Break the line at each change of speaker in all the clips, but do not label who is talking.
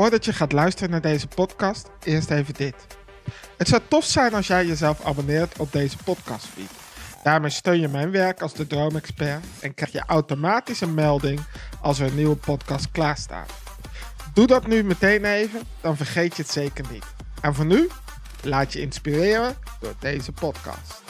Voordat je gaat luisteren naar deze podcast, eerst even dit. Het zou tof zijn als jij jezelf abonneert op deze podcastfeed. Daarmee steun je mijn werk als de Droomexpert en krijg je automatisch een melding als er een nieuwe podcast klaar staat. Doe dat nu meteen even, dan vergeet je het zeker niet. En voor nu, laat je inspireren door deze podcast.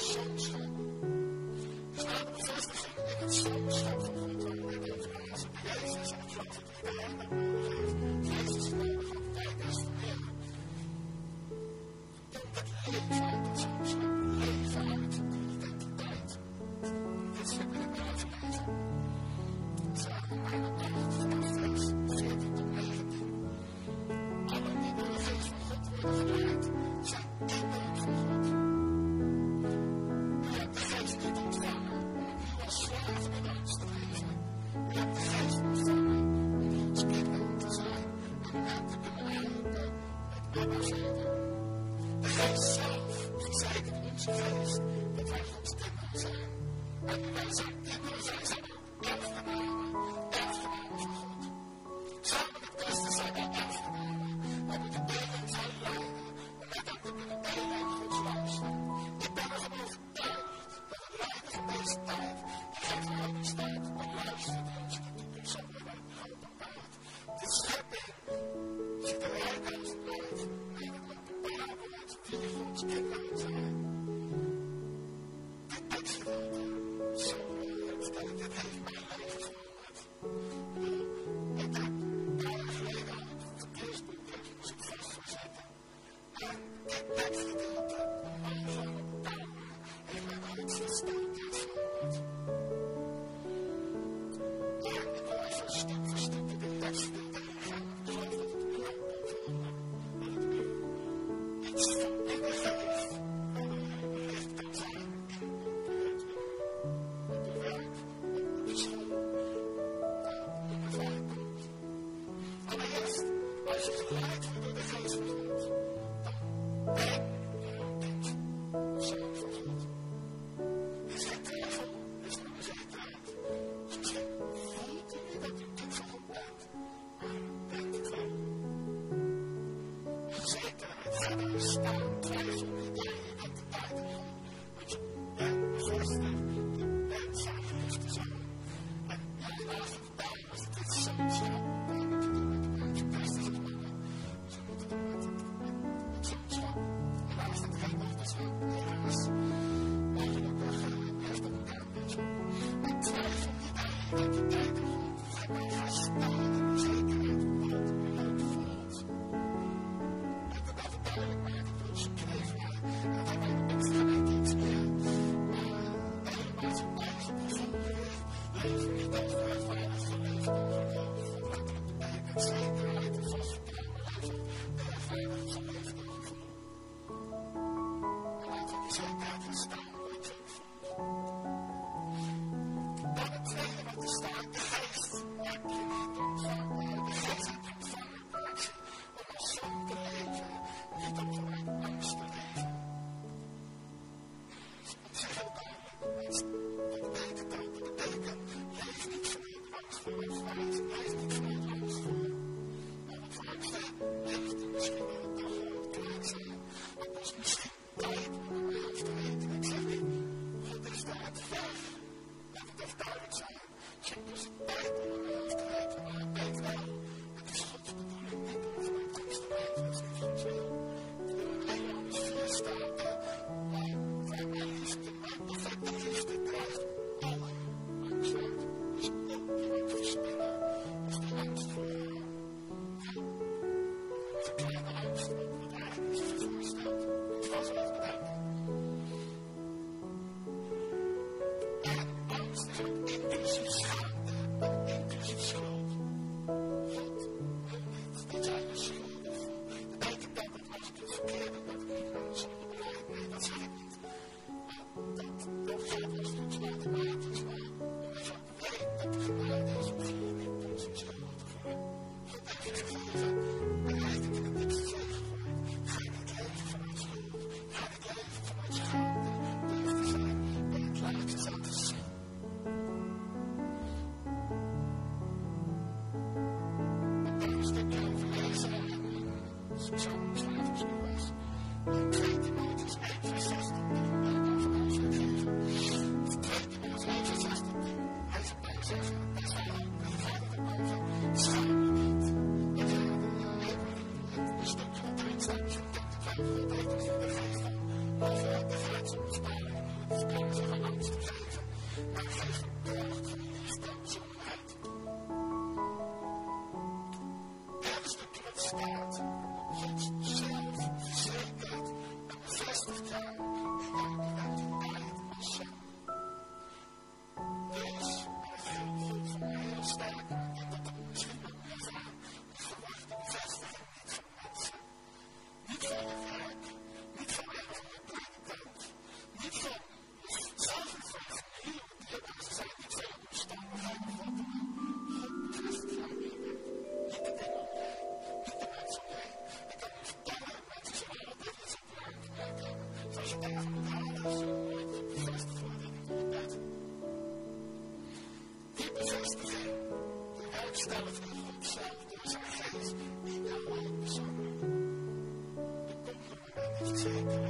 Thank you. Christ. instead of himself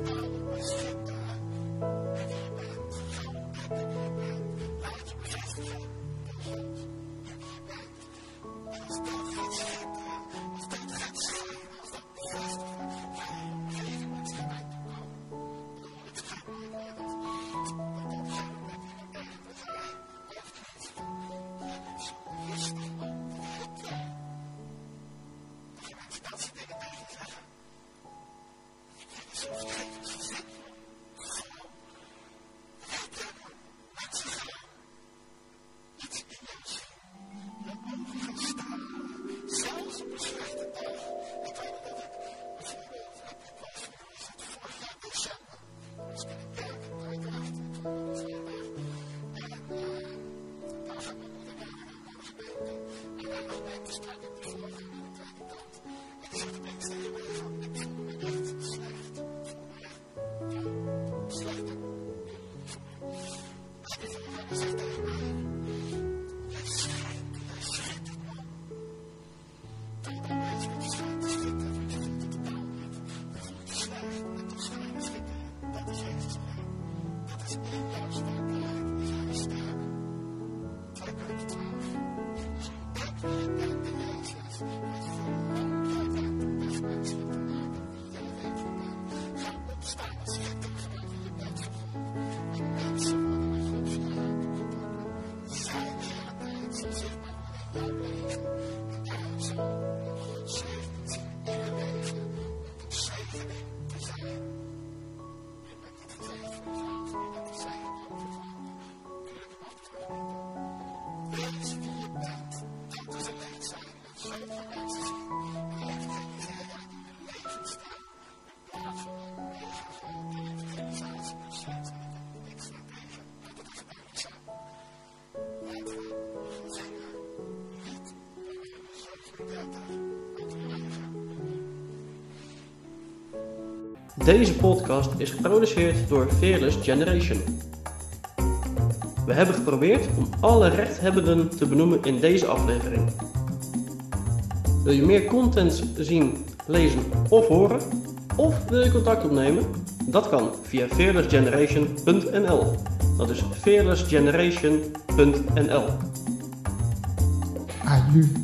Música
Deze podcast is geproduceerd door Fearless Generation. We hebben geprobeerd om alle rechthebbenden te benoemen in deze aflevering. Wil je meer content zien, lezen of horen? Of wil je contact opnemen? Dat kan via fearlessgeneration.nl. Dat is fearlessgeneration.nl.
Aju.